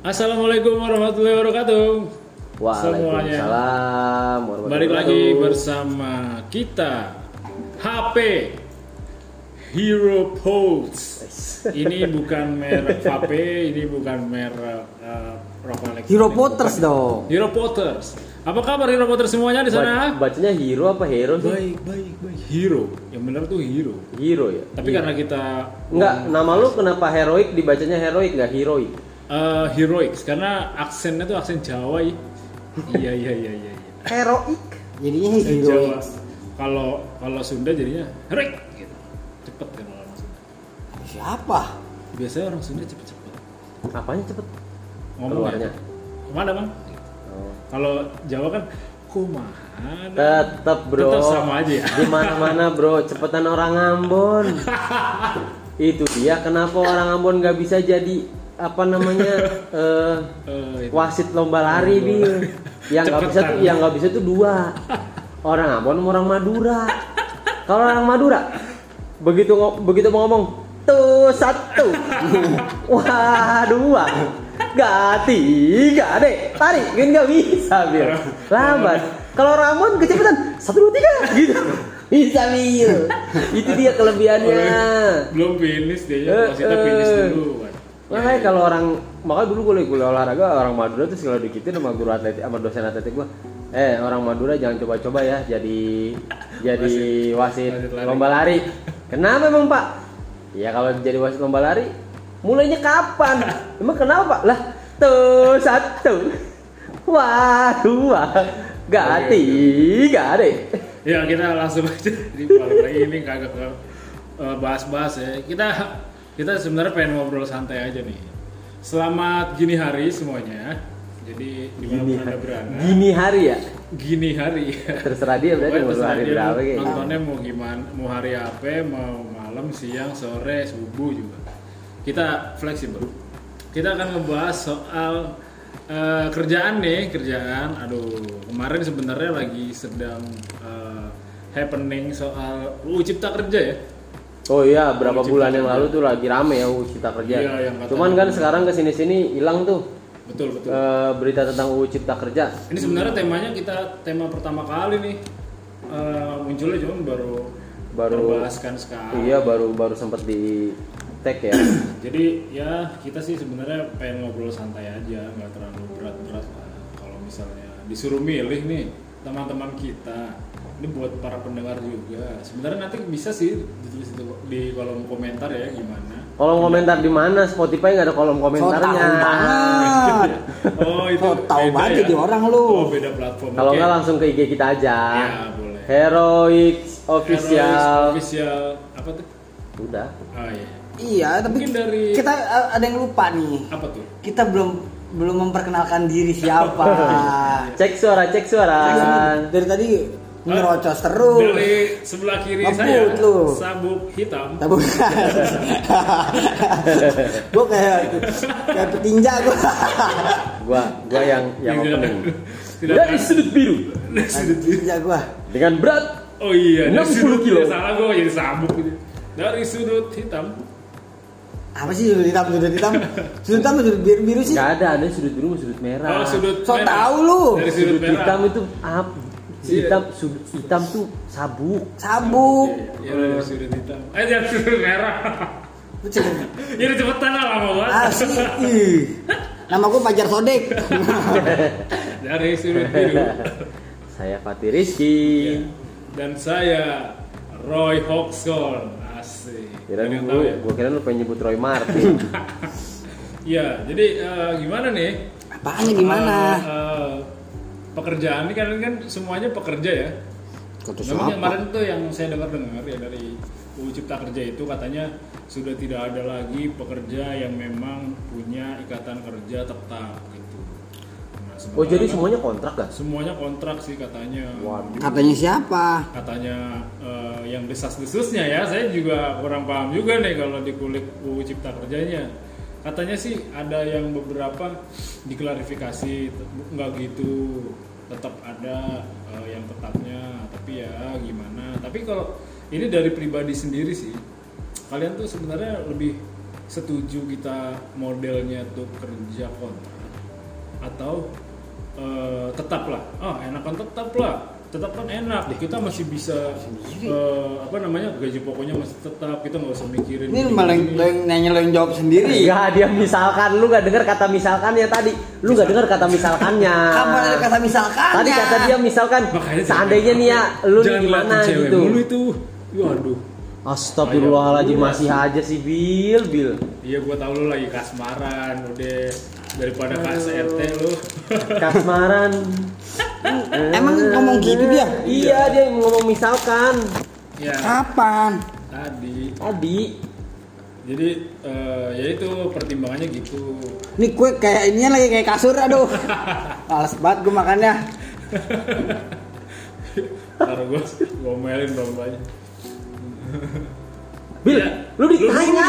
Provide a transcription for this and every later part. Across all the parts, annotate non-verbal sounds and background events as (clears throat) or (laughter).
Assalamualaikum warahmatullahi wabarakatuh. Waalaikumsalam warahmatullahi Balik lagi bersama kita HP Hero Pulse. (laughs) Ini bukan merek HP, ini bukan merek uh, rokok elektronik. Hero Potters dong. Hero Potters. Apa kabar Hero Potters semuanya di sana? Ba- Bacanya hero apa hero sih? Baik, baik, baik. Hero. Yang benar tuh hero. Hero ya. Tapi karena kita Enggak, nama lu kenapa heroik dibacanya heroik nggak heroik? Uh, heroics karena aksennya tuh aksen Jawa. i. iya, iya, iya, iya. iya. Heroik. Jadinya Aksen hero. Jawa. Kalau kalau Sunda jadinya heroik gitu. Cepet kan orang Sunda. Siapa? Biasanya orang Sunda cepet-cepet. Apanya cepet? Ngomongnya. Keluarnya. Ke mana bang? Oh. Kalau Jawa kan kumaha. Tetep bro. Tetep sama aja ya. Di mana-mana bro, cepetan orang Ambon. (laughs) Itu dia kenapa orang Ambon nggak bisa jadi apa namanya (laughs) itu. wasit lomba lari bil. Yang nggak bisa tuh, yang nggak bisa tuh dua. Orang Ambon orang Madura. Kalau orang Madura begitu begitu mau ngomong tuh satu, (laughs) wah dua, gak tiga deh, tarik kan nggak bisa bil, lambat. Kalau Ramon kecepatan satu dua tiga gitu, bisa bil. Itu dia kelebihannya. belum finish dia Eh, masih finish eh. dulu Makanya kalau orang makanya dulu gue kuliah olahraga orang Madura tuh selalu dikitin sama guru atletik sama dosen atletik gua. Eh orang Madura jangan coba-coba ya jadi jadi wasit, wasit lari. lomba lari. Kenapa emang Pak? Ya kalau jadi wasit lomba lari mulainya kapan? Emang kenapa Pak? Lah tuh satu, wah dua, gak tiga deh. Ya kita langsung aja di balik lagi ini kagak eh, bahas-bahas ya. Kita kita sebenarnya pengen ngobrol santai aja nih. Selamat gini hari semuanya. Jadi Gini, di mana pun anda berada. gini hari ya. Gini hari. Terserah dia berarti mau terserah hari dia berapa mau kayak. Nontonnya mau gimana, mau hari apa, mau malam, siang, sore, subuh juga. Kita fleksibel. Kita akan ngebahas soal eh, kerjaan nih, kerjaan. Aduh, kemarin sebenarnya lagi sedang eh, happening soal UU Cipta Kerja ya. Oh iya, berapa Cipta bulan yang lalu tuh lagi rame ya UU Cipta Kerja. Iya, yang Cuman kan sekarang ke sini-sini hilang tuh Betul betul. eh, berita tentang UU Cipta Kerja. Ini sebenarnya temanya kita tema pertama kali nih Eh, munculnya cuma baru Baru- terbahaskan sekarang. Iya, baru baru sempat di tag ya. (clears throat) Jadi ya kita sih sebenarnya pengen ngobrol santai aja, nggak terlalu berat-berat lah. Kalau misalnya disuruh milih nih teman-teman kita, ini buat para pendengar juga. Sebenarnya nanti bisa sih ditulis itu di kolom komentar ya gimana. Kolom komentar di mana? Spotify nggak ada kolom So komentarnya. tahu banget. (laughs) Oh itu Oh, tahu beda banget ya? jadi orang lu. Oh beda platform. Kalau Oke. nggak langsung ke IG kita aja. Ya, boleh. Heroic Heroes official. official apa tuh? Udah. Oh iya. Iya, tapi Mungkin dari- kita uh, ada yang lupa nih. Apa tuh? Kita belum belum memperkenalkan diri siapa. (laughs) Cek suara, cek suara. Dari tadi ngerocos terus. Dari sebelah kiri Ngebut saya lu. sabuk hitam. Nah, bukan. (laughs) gue kayak kayak petinja gue. Gua gua yang yang opening. tidak Dari sudut biru petinja gue. dengan berat Oh iya, dari 60 sudut kilo. ya, salah gue jadi sabuk gitu. Dari sudut hitam. Apa sih sudut hitam sudut hitam? Sudut hitam sudut biru biru sih? nggak ada, ada sudut biru sudut merah. Oh, sudut So merah. tahu lu. Dari sudut, sudut merah. hitam itu apa? Iya. Hitam sudut hitam tuh sabuk. Sabuk. Iya, dari sudut hitam. Eh, dari sudut merah. Cek- Jadi cepetan lah lama banget. Asli. Nama gue Fajar Sodek. (laughs) Dari sudut biru. Saya Fatih Rizky. Iya. Dan saya Roy Hodgson. Asik. Kira lu, tahu ya? gua kira lu pengen nyebut Roy Martin. (laughs) Iya, jadi eh, gimana nih? Apaannya gimana? Eh, eh, pekerjaan ini kan kan semuanya pekerja ya. Kata Memang siapa? kemarin tuh yang saya dengar-dengar ya dari UU Cipta Kerja itu katanya sudah tidak ada lagi pekerja yang memang punya ikatan kerja tetap gitu. Nah, Oh jadi kan semuanya kontrak gak? semuanya kontrak sih katanya. Waduh. Katanya siapa? Katanya eh, yang desas-desusnya ya, saya juga kurang paham juga nih kalau dikulik UU Cipta Kerjanya. Katanya sih ada yang beberapa diklarifikasi nggak gitu, tetap ada eh, yang tetapnya, tapi ya gimana. Tapi kalau ini dari pribadi sendiri sih, kalian tuh sebenarnya lebih setuju kita modelnya tuh kerja kontrak atau eh, tetap lah ah enakan tetap lah tetap kan enak kita masih bisa eh, apa namanya gaji pokoknya masih tetap kita nggak usah mikirin Ini malah yang nanya lo yang jawab sendiri. Enggak, dia misalkan lu nggak dengar kata misalkannya tadi. Lu nggak dengar kata misalkannya. (laughs) Apa ada kata misalkan? Tadi kata dia misalkan Makanya seandainya nih ya lu nih gimana gitu. mulu itu waduh Astagfirullahaladzim masih aja sih Bil, Bil. iya gua tahu lu lagi kasmaran udah daripada KSRT lu (laughs) Kasmaran. Emang ngomong gitu dia? Iya, dia ngomong misalkan ya Kapan? tadi tadi. jadi eh, ya itu pertimbangannya gitu Ini kue kayak ininya lagi kayak kasur aduh. (laughs) Males banget gue makannya. Ntar gue ngomelin dong banyak (laughs) Bil, Ya, lu ditanya.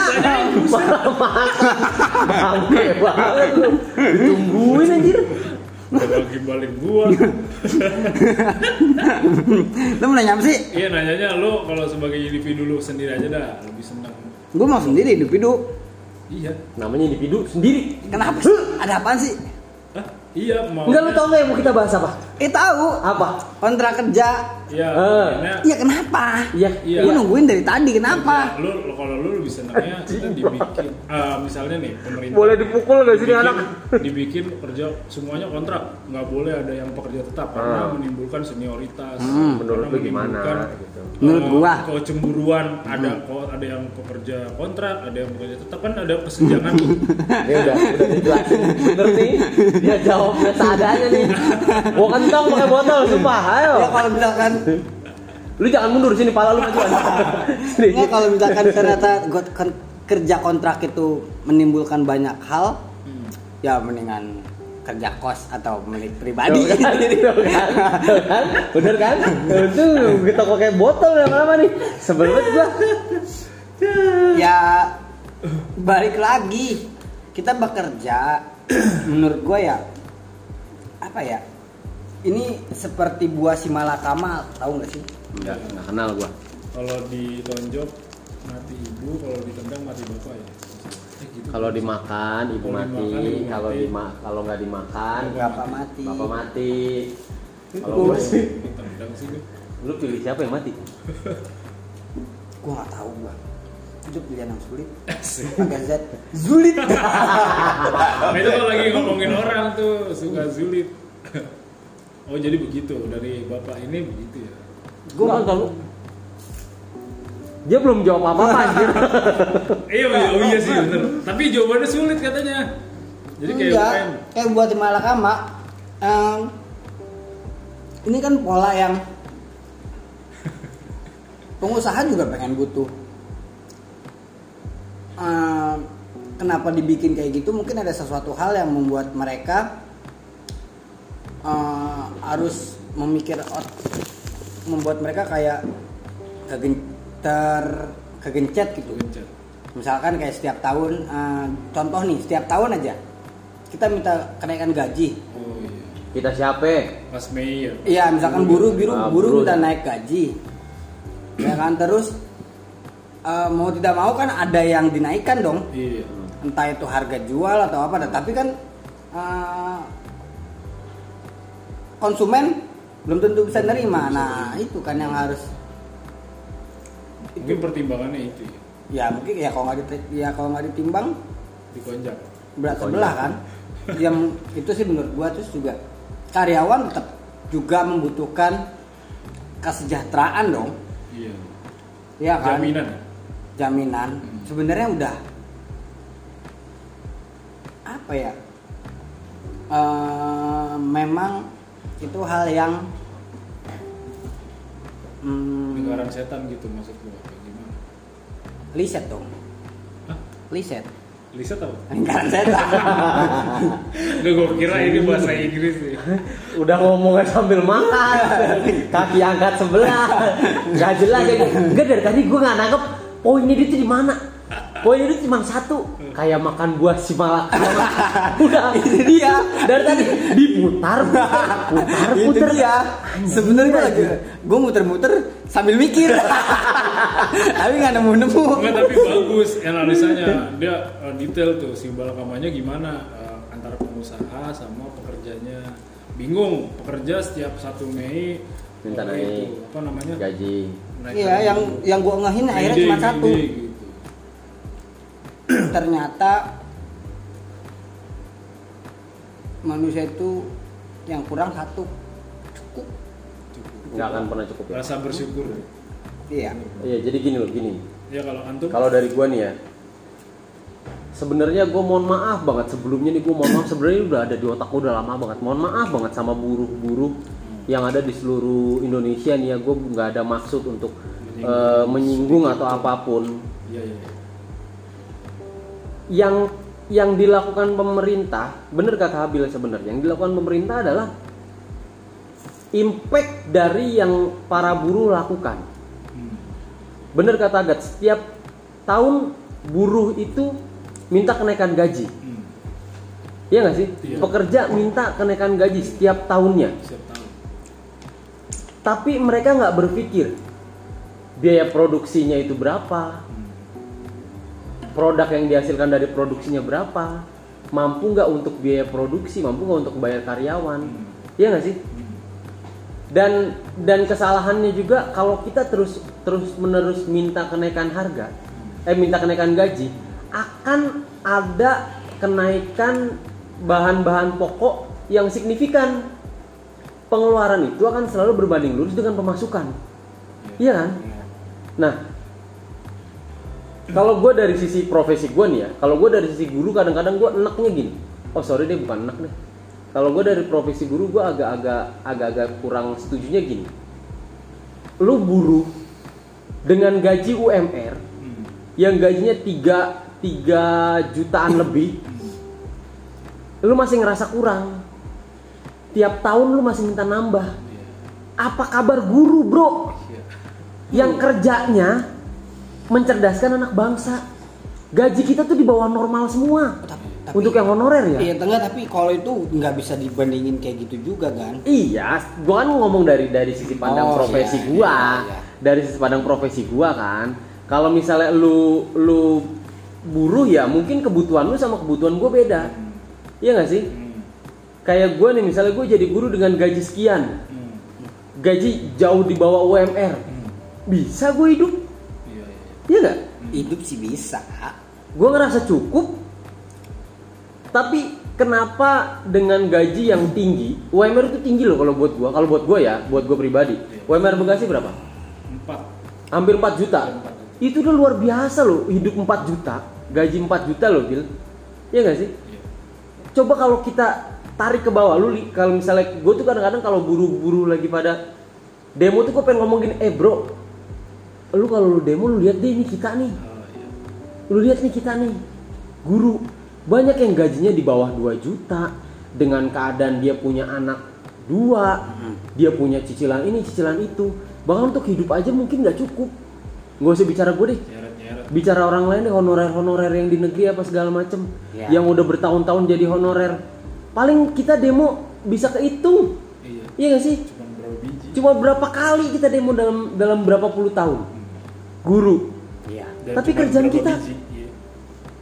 Malah makan. Bangke banget (laughs) lu. Ditungguin anjir. Bagi balik gua (laughs) Lo mau nanya apa sih? iya nanyanya lu kalau sebagai individu lu sendiri aja dah lebih senang Gue mau sendiri individu. iya Namanya individu sendiri. Kenapa sih? Ada apaan sih? Iya mau Enggak lu tau nggak yang mau kita bahas apa? Eh tahu. Apa? Kontrak kerja. iya makanya Iya kenapa? Iya. Iya. Gue nungguin dari tadi kenapa? lu lu- kalau lu lebih senangnya kita dibikin ah, misalnya nih pemerintah Boleh dipukul gak sih dibikin, anak? (laughs) dibikin kerja semuanya kontrak nggak boleh ada yang pekerja tetap karena Ah. menimbulkan senioritas Hmm, menurut lu gimana, menimbulkan, gitu. eh, Menurut gua. kecemburuan ada kok ada yang pekerja kontrak ada yang pekerja tetap kan ada kesenjangan tuh (laughs) Ya udah, udah dijelasin bener nih. Dia jawabnya seadanya nih. Gua kentong pakai botol, sumpah. Ayo. Ya kalau misalkan Lu jangan mundur sini pala lu. Sini. Nggak kalau misalkan ternyata gua ker- kerja kontrak itu menimbulkan banyak hal, Hmm. ya mendingan kerja kos atau milik pribadi. Kan, (laughs) kan, kan, bener kan? Itu kita pakai botol lama-lama nih. Sebel banget gua. ya balik lagi kita bekerja menurut gue ya apa ya ini seperti buah si malakama tahu nggak sih Enggak, enggak kenal gua. kalau ditonjok mati ibu kalau ditendang mati bapak ya eh, gitu. Kalau dimakan ibu Kalau mati, kalau mati. dima kalau nggak dimakan bapak mati bapak mati. Kalau Gua gua sih. ditendang sih lu. pilih siapa yang mati? gue nggak tahu gue itu pilihan yang sulit agak zat sulit Nah (laughs) itu kalau lagi ngomongin orang tuh suka sulit. Oh jadi begitu dari bapak ini begitu ya. Gua nggak tahu. Dia belum jawab apa-apa (laughs) anjir. Iya oh iya sih bener. Tapi jawabannya sulit katanya. Jadi kayak enggak kayak buat si malakama em, ini kan pola yang (laughs) pengusaha juga pengen butuh Em, kenapa dibikin kayak gitu mungkin ada sesuatu hal yang membuat mereka eh, harus memikir ot- membuat mereka kayak kegen- ter kegencet gitu Gencet. misalkan kayak setiap tahun eh, contoh nih setiap tahun aja kita minta kenaikan gaji Oh iya. Kita siapa? Mas Mei ya. iya misalkan buruh biru Ah, buruh buruh minta ya. naik gaji ya kan terus eh, mau tidak mau kan ada yang dinaikkan dong Iya. entah itu harga jual atau apa tapi kan eh, konsumen belum tentu bisa nerima nah itu kan yang harus Mungkin pertimbangannya itu ya. ya mungkin ya kalau nggak diti- ya kalau nggak ditimbang Dikonjak. berat Oh, sebelah iya. kan yang itu sih menurut gua terus juga karyawan tetap juga membutuhkan kesejahteraan dong Iya. ya kan Jaminan. Jaminan Hmm. sebenarnya udah apa ya Eh, memang itu hal yang hmm, Lingkaran setan gitu maksud gua. Apa Gimana? liset dong Hah? liset Lisa tau? lingkaran setan (laughs) Nggak gua kira ini bahasa Inggris nih. Udah ngomongnya sambil makan. (laughs) Kaki angkat sebelah. Gak jelas ya. Enggak dari tadi gua nggak nangkep poinnya dia tuh di mana. poin itu cuma satu. Kayak makan buah si malakama udah. (laughs) Itu dia. dari tadi diputar putar putar dia. Sebenarnya gue lagi gue muter-muter sambil mikir. (laughs) Tapi nggak nemu-nemu. Enggak tapi bagus analisanya. Dia eh, detail tuh si balakamanya gimana eh, antara pengusaha sama pekerjanya. Bingung pekerja setiap 1 Mei Minta apa naik. itu, apa namanya? gaji iya yang yang gue ngehin akhirnya Gede, cuma satu. gede, gitu. (clears throat) ternyata manusia itu yang kurang satu. Cukup. Nggak akan pernah cukup ya? Rasa bersyukur. Iya. Iya jadi gini loh gini. Ya kalau antum? Kalau dari gua nih ya sebenarnya gue mohon maaf banget. Sebelumnya nih gue mohon maaf sebenarnya udah ada di otak gua udah lama banget. Mohon maaf banget sama buruh-buruh yang ada di seluruh Indonesia nih ya gue nggak ada maksud untuk eh, menyinggung atau apa pun iya iya. yang yang dilakukan pemerintah bener kata Habil sebenarnya yang dilakukan pemerintah adalah impact dari yang para buruh lakukan Hmm. bener kata Agat setiap tahun buruh itu minta kenaikan gaji Hmm. Iya nggak sih Iya. pekerja minta kenaikan gaji setiap tahunnya tahu tapi mereka nggak berpikir biaya produksinya itu berapa? Produk yang dihasilkan dari produksinya berapa? Mampu nggak untuk biaya produksi? Mampu nggak untuk bayar karyawan. Iya nggak sih? Dan dan kesalahannya juga kalau kita terus terus menerus minta kenaikan harga eh minta kenaikan gaji akan ada kenaikan bahan-bahan pokok yang signifikan pengeluaran itu akan selalu berbanding lurus dengan pemasukan. Iya. Kan? Iya. nah kalau gue dari sisi profesi gue nih ya kalau gue dari sisi guru kadang-kadang gue enaknya gini. Oh sorry deh bukan enak deh. Kalau gue dari profesi guru gue agak-agak agak-agak kurang setujunya gini. Lu buruh dengan gaji UMR Hmm. yang gajinya 3 3 jutaan lebih lu masih ngerasa kurang tiap tahun lu masih minta nambah Iya. apa kabar guru bro Iya. yang kerjanya mencerdaskan anak bangsa gaji kita tuh di bawah normal semua Tapi- tapi- untuk yang honorer ya iya tengah tapi kalau itu nggak bisa dibandingin kayak gitu juga kan Iya, gua kan ngomong dari dari sisi pandang Oh, profesi iya, gua. iya, iya. Dari sisi pandang profesi gua kan. Kalau misalnya lu lu buruh ya mungkin kebutuhan lu sama kebutuhan gua beda. Iya gak sih? Hmm. Kayak gua nih misalnya gua jadi guru dengan gaji sekian. Hmm. Gaji jauh di bawah UMR. Hmm. Bisa gue hidup? Iya, iya. Iya gak? hidup sih bisa Gue ngerasa cukup. Tapi kenapa dengan gaji yang tinggi, UMR itu tinggi loh kalau buat gua. Kalau buat gua ya, buat gua pribadi. Iya. UMR Bekasi berapa? Empat. Hampir 4 juta. Itu udah luar biasa loh, hidup 4 juta, gaji 4 juta loh, Bil. Iya gak sih? Iya. Coba kalau kita tarik ke bawah, lu kalau misalnya gue tuh kadang-kadang kalau buru-buru lagi pada demo tuh gue pengen ngomong gini, eh bro, lu kalau lu demo lu lihat deh ini kita nih, Oh, iya. lu lihat nih kita nih, guru. Banyak yang gajinya di bawah 2 juta. Dengan keadaan dia punya anak dua, dia punya cicilan ini, cicilan itu, bahkan untuk hidup aja mungkin nggak cukup. Gak usah bicara gue deh, bicara orang lain deh honorer-honorer yang di negeri apa segala macem. Ya. yang udah bertahun-tahun jadi honorer paling kita demo bisa kehitung Iya. iya gak sih Cuma berapa biji? cuma berapa kali kita demo dalam dalam berapa puluh tahun guru iya Dan Tapi kerjaan kita- biji? Iya.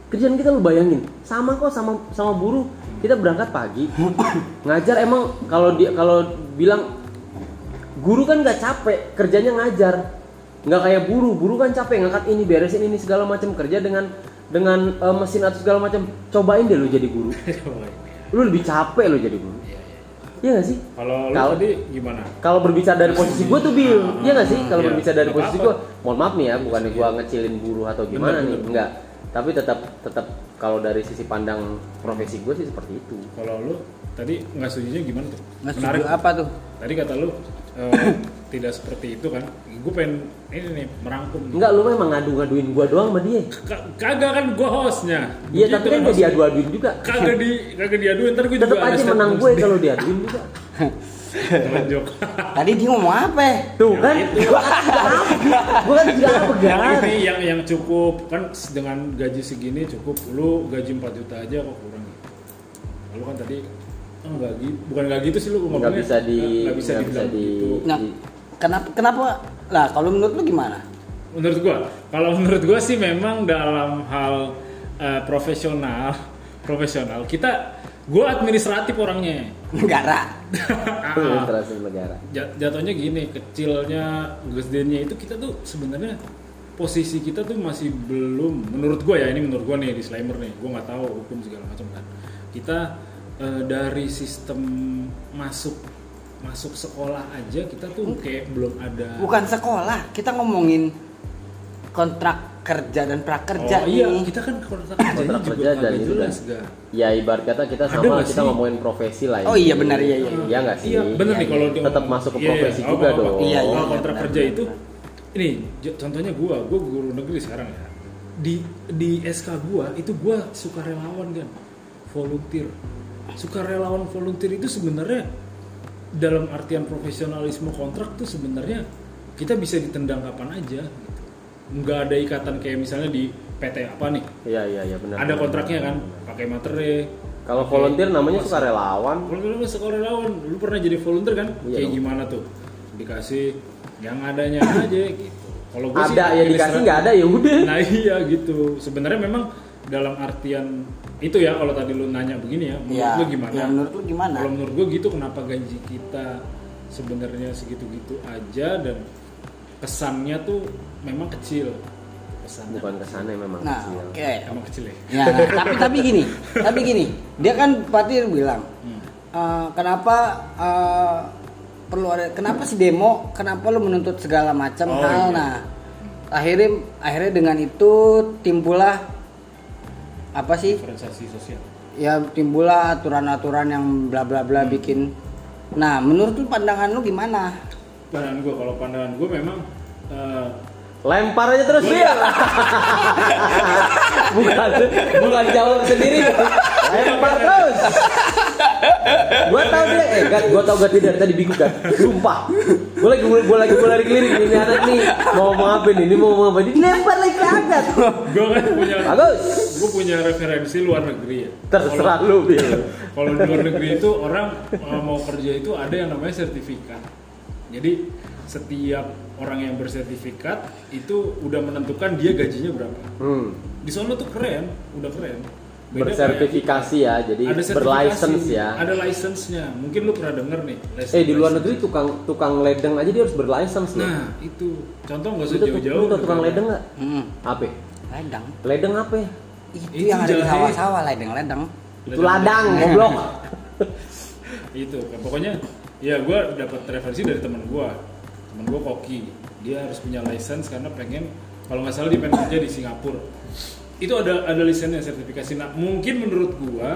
kerjaan kita lu bayangin sama kok sama sama buruh kita berangkat pagi (coughs) ngajar emang kalau dia kalau bilang guru kan nggak capek kerjanya ngajar nggak kayak buruh buruh kan capek ngangkat ini beresin ini segala macam kerja dengan dengan eh, mesin atau segala macam cobain deh lu jadi guru (laughs) (laughs) lu lebih capek lu jadi guru Iya, iya. iya gak sih Kalau lu Kalau- tadi gimana? kalau berbicara dari posisi gue tuh Bill, Ah, iya gak sih? Kalau iya. berbicara dari posisi gue, mohon maaf nih ya, bukannya gue ngecilin buruh atau gimana Bener, nih, bener. enggak. Tapi tetap tetap kalau dari sisi pandang profesi gue sih seperti itu. Kalau lu tadi nggak setuju gimana tuh? nggak setuju apa tuh Tadi kata lu eh, tidak seperti itu kan? Gue pengen ini nih merangkum. Enggak, lu memang ngadu-ngaduin gue doang sama dia. Ka- Kagak kan gue hostnya. Iya, tapi kan gak hostnya. diadu-aduin juga. Kagak di kagak diaduin ntar gue juga ada aja menang gue sendiri. kalau diaduin juga. Tadi dia ngomong apa? Tuh kan, Ya, itu. gua kan? Gua kan juga apa yang ini yang yang cukup kan dengan gaji segini cukup lu gaji 4 juta aja kok kurang lalu kan tadi oh, nggak gitu bukan nggak gitu sih lu ngomongnya Nggak bisa di, nggak- nggak bisa nggak bisa dibilang di. gitu. Nah, kenapa kenapa? Lah, kalau menurut lu gimana? menurut gua kalau (laughs) menurut gua sih memang dalam hal eh, profesional (laughs) profesional kita gua administratif orangnya Negara. (laughs) Administrasi negara. jat- jatuhnya gini kecilnya gedenya itu kita tuh sebenarnya posisi kita tuh masih belum menurut gua ya ini menurut gua nih disclaimer nih gua nggak tahu hukum segala macam kan kita eh, dari sistem masuk masuk sekolah aja kita tuh kayak belum ada Bukan sekolah, kita ngomongin kontrak kerja dan prakerja oh iya nih. kita kan kontrak Kontrak juga kerja dan itu jelas kan. Ya ibarat kata kita Ada sama kita sih? ngomongin profesi lah. Oh iya, benar, iya, iya. Iya nggak sih? Iya, bener nih Iya, kalau iya. dia Tetap ngomong- masuk ke Iya, iya, profesi apa- juga apa- dong. Iya, Kalau iya, kontrak benar, kerja benar. itu ini contohnya gua, gua guru negeri sekarang ya. Di di SK gua itu gua suka relawan kan. Volunteer. Suka relawan volunteer itu sebenarnya dalam artian profesionalisme kontrak tuh sebenarnya kita bisa ditendang kapan aja gitu. Nggak ada ikatan kayak misalnya di PT apa nih. Iya iya iya benar. Ada kontraknya kan, pakai materai, Kalau volunteer namanya suka relawan. kalau lu sekolah relawan, lu pernah jadi volunteer kan? Iya Kayak dong. gimana tuh? Dikasih yang adanya aja gitu. Kalau gua sih Ada ya dikasih nggak ada ya udah. Nah iya gitu. Sebenarnya memang dalam artian itu ya kalau tadi lu nanya begini ya, menurut Iya. lu gimana? Ya, menurut lu gimana? Kalau menurut gua gitu kenapa gaji kita sebenarnya segitu-gitu aja dan kesannya tuh memang kecil. Kesannya. Bukan ke sana memang Nah, kecil. oke. Emang kecil ya? Ya, nah, tapi tapi gini, tapi gini, dia kan Patir bilang, Hmm. eh, kenapa eh, perlu ada, kenapa sih demo, kenapa lu menuntut segala macam Oh, hal, iya. nah, akhirnya akhirnya dengan itu timbullah apa sih? Diferensiasi sosial. Ya timbullah aturan-aturan yang bla bla bla Hmm. bikin. Nah, menurut lu pandangan lu gimana? Pandangan gua kalau pandangan gua memang eh, Lempar aja terus dia. (laughs) bukan bukan jawab sendiri. Lempar terus. Gua tahu dia, eh gak, gua tahu gak tidak tadi bingung kan. Sumpah. Gua lagi gua lagi gua lari keliling ini anak nih mau ngomong apa nih? Ini mau ngomong apa? Ini lempar lagi ke atas. gua kan punya Bagus. gue punya referensi luar negeri ya. Terserah lu, Bil. Kalau di luar negeri itu orang uh, mau kerja itu ada yang namanya sertifikat. Jadi setiap orang yang bersertifikat itu udah menentukan dia gajinya berapa. Hmm. Di sono tuh keren, udah keren. Bersertifikasi ya, jadi ada sertifikasi, berlicense ya. Ada license-nya. Mungkin lu pernah denger nih. license- Eh di luar license. negeri tukang tukang ledeng aja dia harus berlicense. Nah, itu. Contoh nggak usah jauh-jauh. tau tukang ledeng nggak? Hmm, Apa? ledang. Ledeng apa? ya? Itu, Itu yang ada di sawah-sawah ledeng-ledeng. Itu ladang, goblok. (laughs) itu pokoknya ya gue dapat referensi dari teman gue teman gue koki dia harus punya license karena pengen kalau nggak salah dia pengen kerja di Singapura itu ada ada lisennya sertifikasi. Nah mungkin menurut gue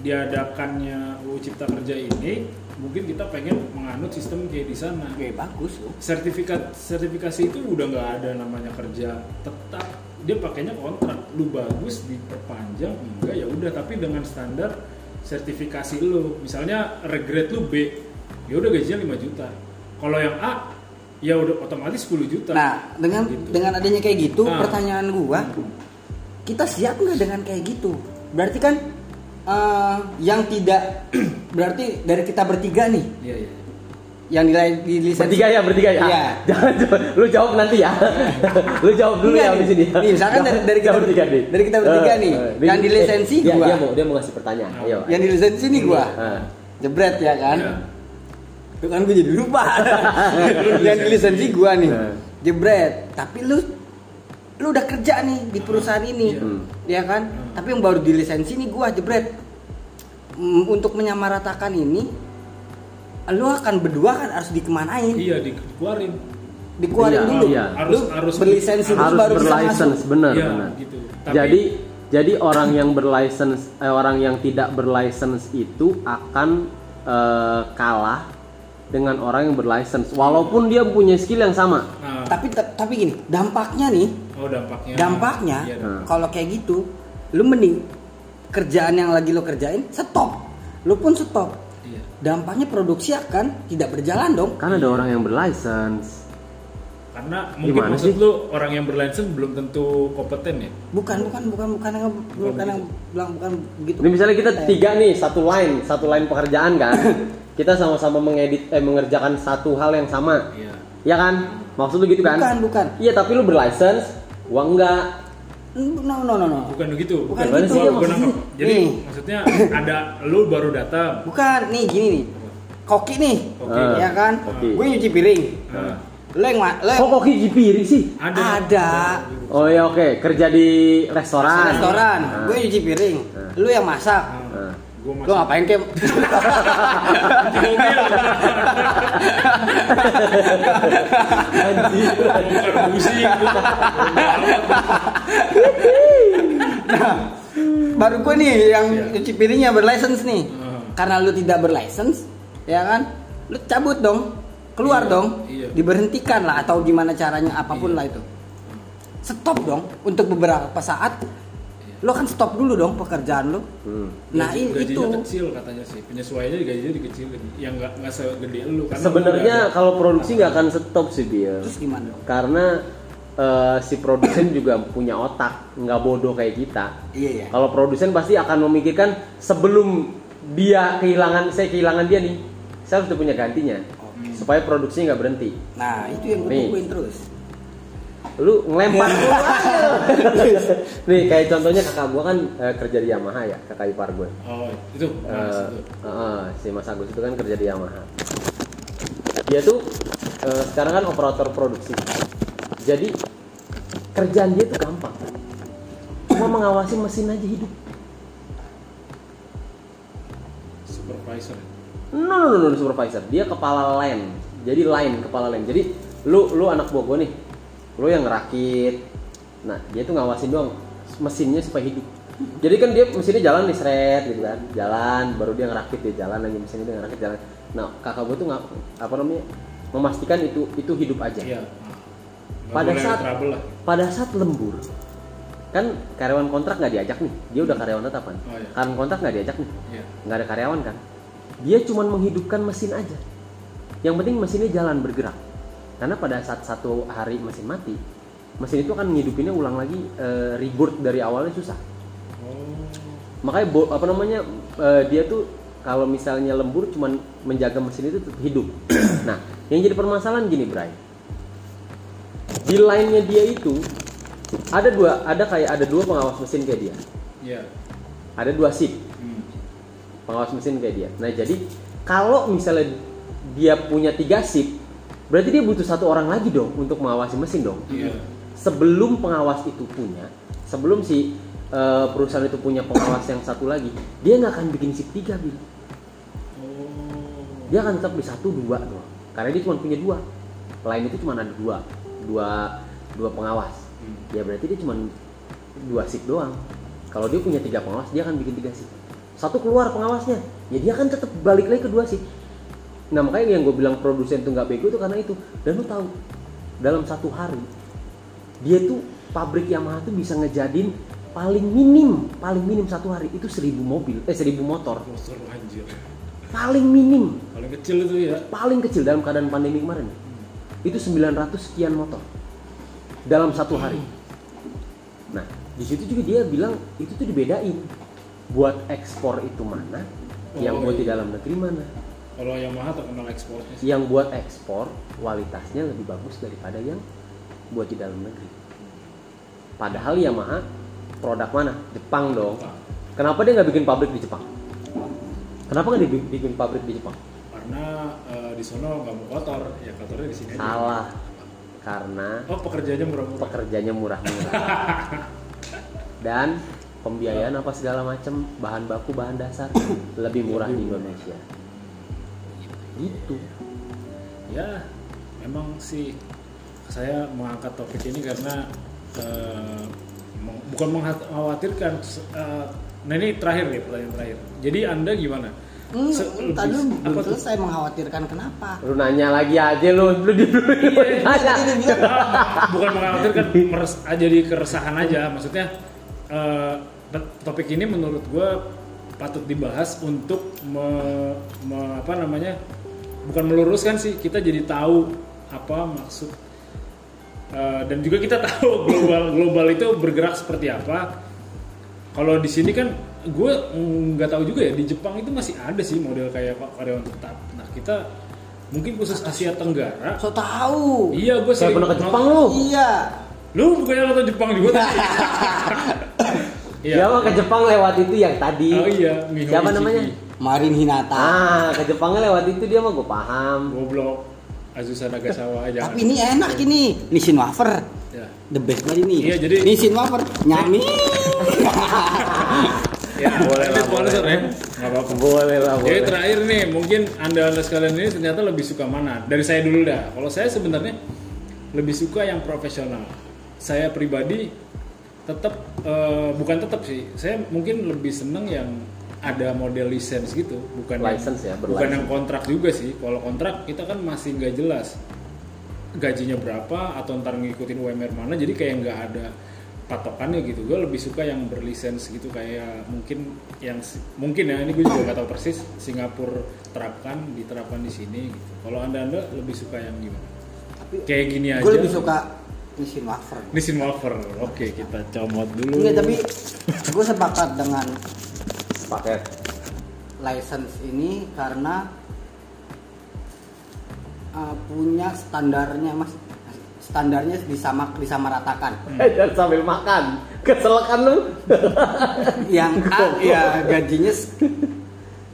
diadakannya UU Cipta Kerja ini mungkin kita pengen menganut sistem kayak di sana. Oke, bagus loh. sertifikat sertifikasi itu udah nggak ada namanya kerja tetap. Dia pakainya kontrak. Lu bagus diperpanjang enggak ya udah. Tapi dengan standar sertifikasi lu. Misalnya regret lu B ya udah gajinya 5 juta. Kalau yang A ya udah otomatis 10 juta. Nah, dengan Gitu. dengan adanya kayak gitu, Nah. pertanyaan gua, kita siap nggak dengan kayak gitu? Berarti kan eh, yang tidak (clears throat) berarti dari kita bertiga nih, iya iya yang nilai di lisensi Bertiga ya, bertiga ya. Iya. (laughs) Jangan coba- lu jawab nanti ya. (laughs) lu jawab dulu Enggak ya di sini. Nih, misalkan dari- dari kita bertiga nih. dari kita bertiga Eh, nih. eh, Yang di lisensi dia, gua. Dia mau dia mau ngasih pertanyaan. Ayo. yang di lisensi nih gua, Ah. jebret ya kan? Iya. Itu kan gue jadi lupa. (laughs) yang di lisensi gua nih, Nah. jebret. Tapi lu lu udah kerja nih di perusahaan ini, Iya. ya kan? Tapi yang baru di lisensi nih gua jebret. Mm, Untuk menyamaratakan ini, lu akan berdua kan harus dikemanain? iya dikeluarin Dikeluarin Iya, dulu. iya. Lu Harus- harus- berlisensi dulu harus baru berlicense benar Iya, benar. gitu. Tapi- Jadi jadi orang yang berlicense eh, orang yang tidak berlicense itu akan eh, kalah dengan orang yang berlicense walaupun dia punya skill yang sama. nah, Tapi tapi gini, dampaknya nih oh dampaknya dampaknya Iya, kalau kayak gitu lu mending kerjaan yang lagi lo kerjain stop lu pun stop Iya. dampaknya produksi akan tidak berjalan dong. Kan ada orang yang berlicense. Karena mungkin Gimana maksud sih? lu orang yang berlicense belum tentu kompeten ya. Bukan, bukan, bukan, bukan yang bukan yang bilang bukan begitu. Ini misalnya kita tiga nih, satu line, satu line pekerjaan kan. (laughs) kita sama-sama mengedit eh mengerjakan satu hal yang sama. Iya. Ya kan? Maksud lu gitu kan? Bukan, bukan. Iya, tapi lu berlicense, gua enggak. No, no, no, no. Bukan begitu. Bukan Gua- gitu, gua- gua nangkep. Jadi Nih. maksudnya ada lu baru datang. Bukan, nih gini nih. Koki nih. Koki. Ah. Ya kan? Koki. Gue nyuci piring. Lo yang ma- lo Kok yang kok hiji piring sih? ada. ada Oh ya oke, kerja di restoran. restoran. Nah. Gue nyuci piring. Ah. Lu yang masak. Nah. Gua Lo masih ngapain kem? mobil. Baru gue nih yang Iya. nyuci piringnya berlicense nih. Karena lu tidak berlicense, ya kan? Lu cabut dong. Keluar Iya, dong. iya. Diberhentikan lah atau gimana caranya apa pun Iya. lah itu. Stop dong untuk beberapa saat. Lo kan stop dulu dong pekerjaan lo. Hmm. Nah, Gaji- gajinya itu. kecil katanya sih. Penyesuaiannya gajinya dikecilin. Yang nggak nggak segede lu karena Sebenarnya kalau produksi nggak akan stop sih Bill. Terus gimana dong? Karena eh, si produsen juga punya otak, nggak bodoh kayak kita. Iya ya. Kalau produsen pasti akan memikirkan sebelum dia kehilangan, saya kehilangan dia nih, saya harus punya gantinya, supaya produksinya nggak berhenti. Nah, itu yang gue tungguin terus. Lu ngelempar dulu (laughs) nih kayak contohnya kakak gua kan eh, kerja di Yamaha ya, kakak ipar gue. Oh, itu. Mas, Eh, itu. eh, si Mas Agus itu kan kerja di Yamaha. Dia tuh eh, sekarang kan operator produksi. Jadi kerjaan dia tuh gampang. Cuma mengawasi mesin aja hidup. Supervisor. No, no, no, no, supervisor. Dia kepala line. Jadi line, kepala line. Jadi lu lu anak buah gue nih. Lu yang ngerakit. Nah, dia tuh ngawasin doang mesinnya supaya hidup. Jadi kan dia mesinnya jalan nih seret gitu kan. Jalan, baru dia ngerakit dia jalan lagi mesinnya dia ngerakit jalan. Nah, kakak gue tuh nggak apa namanya? memastikan itu itu hidup aja. Iya. Pada saat-. Pada saat lembur kan karyawan kontrak nggak diajak nih. Dia udah karyawan tetap kan. Oh, iya. Karyawan kontrak nggak diajak nih. Iya. nggak ada karyawan kan dia cuma menghidupkan mesin aja yang penting mesinnya jalan bergerak karena pada saat satu hari mesin mati mesin itu akan menghidupinnya ulang lagi eh, reboot dari awalnya susah Oh. makanya bo- apa namanya eh, dia tuh kalau misalnya lembur cuman menjaga mesin itu tetap hidup (clears throat) nah yang jadi permasalahan gini Bray di line-nya dia itu ada dua ada kayak ada dua pengawas mesin kayak dia Iya. ada dua shift Hmm. pengawas mesin kayak dia. Nah jadi kalau misalnya dia punya tiga shift, berarti dia butuh satu orang lagi dong untuk mengawasi mesin dong. Iya. Sebelum pengawas itu punya, sebelum si eh, perusahaan itu punya pengawas yang satu lagi, dia nggak akan bikin shift tiga, Bil. Oh. Dia akan tetap di satu dua doang. Karena dia cuma punya dua. Lain itu cuma ada dua, dua, dua pengawas. Hmm. Ya berarti dia cuma dua shift doang. Kalau dia punya tiga pengawas, dia akan bikin tiga shift. Satu keluar pengawasnya, ya dia akan tetap balik lagi ke dua shift. Nah makanya yang gue bilang produsen tuh nggak bego itu karena itu. Dan lu tahu, dalam satu hari dia tuh pabrik Yamaha tuh bisa ngejadin paling minim, paling minim satu hari itu seribu mobil, eh seribu motor, Monster anjir. paling minim, Paling kecil itu ya. paling kecil dalam keadaan pandemi kemarin itu 900 sekian motor dalam satu hari. Nah, di situ juga dia bilang itu tuh dibedain buat ekspor itu mana, yang Oh, buat di iya. dalam negeri mana. Kalau Yamaha terkenal ekspornya sih. Yang buat ekspor kualitasnya lebih bagus daripada yang buat di dalam negeri. Padahal Yamaha produk mana? Jepang dong. Jepang. Kenapa dia nggak bikin pabrik di Jepang? Kenapa nggak dibi- bikin pabrik di Jepang? Karena eh, di sono nggak mau kotor, ya kotornya di sini aja. Salah. Karena Oh pekerjaannya murah-murah. pekerjanya murah-murah (laughs) dan pembiayaan apa segala macam bahan baku bahan dasar lebih murah di Indonesia gitu Ya, memang sih saya mengangkat topik ini karena meng- bukan mengkhawatirkan. eh, nah ini terakhir nih pertanyaan terakhir. Jadi anda gimana? Hmm, Se- tadi lu belum selesai mengkhawatirkan kenapa? lu nanya lagi aja lu lu di dulu nanya bilang, Ah, bukan mengkhawatirkan meres, jadi keresahan aja maksudnya eh, t- topik ini menurut gue patut dibahas untuk me- me- apa namanya bukan meluruskan sih kita jadi tahu apa maksud Eh, dan juga kita (laughs) tahu global global itu bergerak seperti apa kalau di sini kan gue nggak tahu juga ya di Jepang itu masih ada sih model kayak Pak karyawan tetap nah kita mungkin khusus Asia Tenggara So tahu. iya gue Saya sering pernah ke Jepang lu. Iya. lu bukannya nonton Jepang juga tadi Dia mah ke Jepang lewat itu yang tadi. oh iya Miho Siapa Ichiki. namanya? Marin Hinata. Ah, ke Jepangnya lewat itu dia mah gue paham. goblok Azusa Nagasawa jangan Tapi ini enak ini. Nissin wafer. ya. The best banget ini. Iya, jadi- Nissin wafer nyami. (laughs) ya boleh lah, sponsor boleh. ya nggak apa-apa Boleh lah, Jadi boleh. terakhir nih, mungkin anda anda sekalian ini ternyata lebih suka mana? Dari saya dulu dah. Kalau saya sebenarnya lebih suka yang profesional. Saya pribadi tetap eh, bukan tetap sih. Saya mungkin lebih seneng yang ada model license gitu, bukan License ya, bukan yang kontrak juga sih. Kalau kontrak kita kan masih nggak jelas gajinya berapa atau ntar ngikutin UMR mana. Jadi kayak nggak ada patokannya gitu. Gue lebih suka yang berlisensi gitu kayak mungkin yang mungkin ya ini gue juga nggak tahu persis Singapura terapkan diterapkan di sini gitu. Kalau anda anda lebih suka yang gimana? Kayak gini aja. Gue lebih suka Nissin wafer. Nissin Wafer. Oke kita comot dulu. Enggak, tapi gue sepakat dengan Paket. license ini karena uh, punya standarnya mas standarnya disama disamaratakan (laughs) Dan sambil makan. Kesel kan lu? (laughs) yang A ya gajinya s-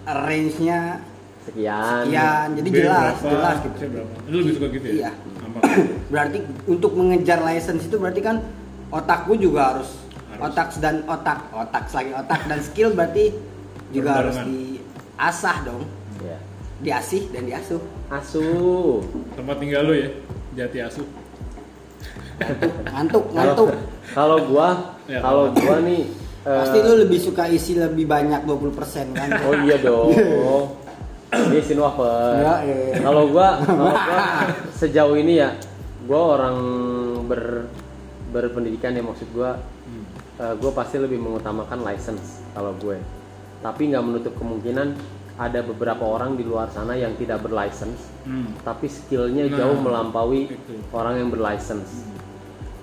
range-nya Sekian. sekian jadi B jelas berapa, jelas gitu C berapa? Lu lebih suka gitu ya? Iya. Berarti untuk mengejar license itu berarti kan otakku juga Harus. Otak dan otak otak lagi otak dan skill berarti juga harus diasah dong Ya. diasih dan diasuh Asu. Tempat tinggal lu ya, Jati Asuh. ngantuk ngantuk kalau gua Ya, kalau gua nih eh, pasti lu lebih suka isi lebih banyak 20% kan Oh iya dong. Ini sin wafer. Ya, iya. Kalau gua, kalau gua (laughs) sejauh ini ya, gua orang ber berpendidikan ya maksud gua, eh, gua pasti lebih mengutamakan license kalau gue. Tapi nggak menutup kemungkinan ada beberapa orang di luar sana yang tidak berlicense, Hmm. tapi skillnya Nah, jauh melampaui itu. orang yang berlicense.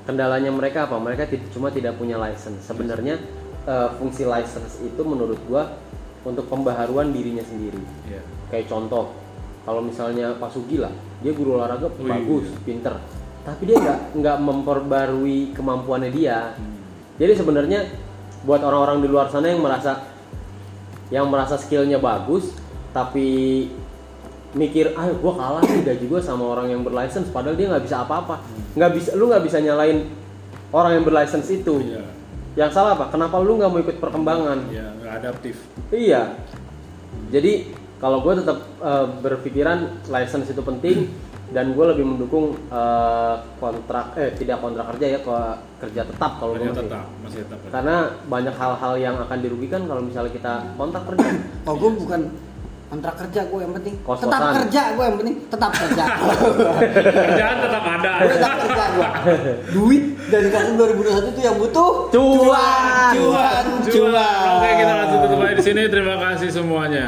Kendalanya mereka apa? Mereka cuma tidak punya license. Sebenarnya eh, fungsi license itu menurut gua untuk pembaharuan dirinya sendiri. Iya. Kayak contoh, kalau misalnya Pak Sugi lah, dia guru olahraga Oh, bagus, iya. pinter, tapi dia nggak nggak memperbarui kemampuannya dia. Hmm. Jadi sebenarnya buat orang-orang di luar sana yang merasa yang merasa skillnya bagus, tapi mikir, ah gua kalah nih gaji gua sama orang yang berlicense, padahal dia nggak bisa apa-apa, nggak bisa, lu nggak bisa nyalain orang yang berlicense itu. Iya. Yang salah apa? Kenapa lu nggak mau ikut perkembangan? Iya, nggak adaptif. Iya. Jadi kalau gue tetap eh, berpikiran license itu penting dan gue lebih mendukung eh, kontrak eh tidak kontrak kerja ya ke kerja tetap kalau gue Masih masih. tetap, masih tetap. Karena banyak hal-hal yang akan dirugikan kalau misalnya kita kontrak kerja. oh gue bukan kontrak kerja gue yang penting Kos-kosan. tetap kerja gue yang penting tetap kerja (laughs) Kerjaan tetap ada. Gue tetap kerja gue duit dari tahun 2021 itu yang butuh Cuan. cuan cuan Oke, kita langsung tutup aja di sini. Terima kasih semuanya.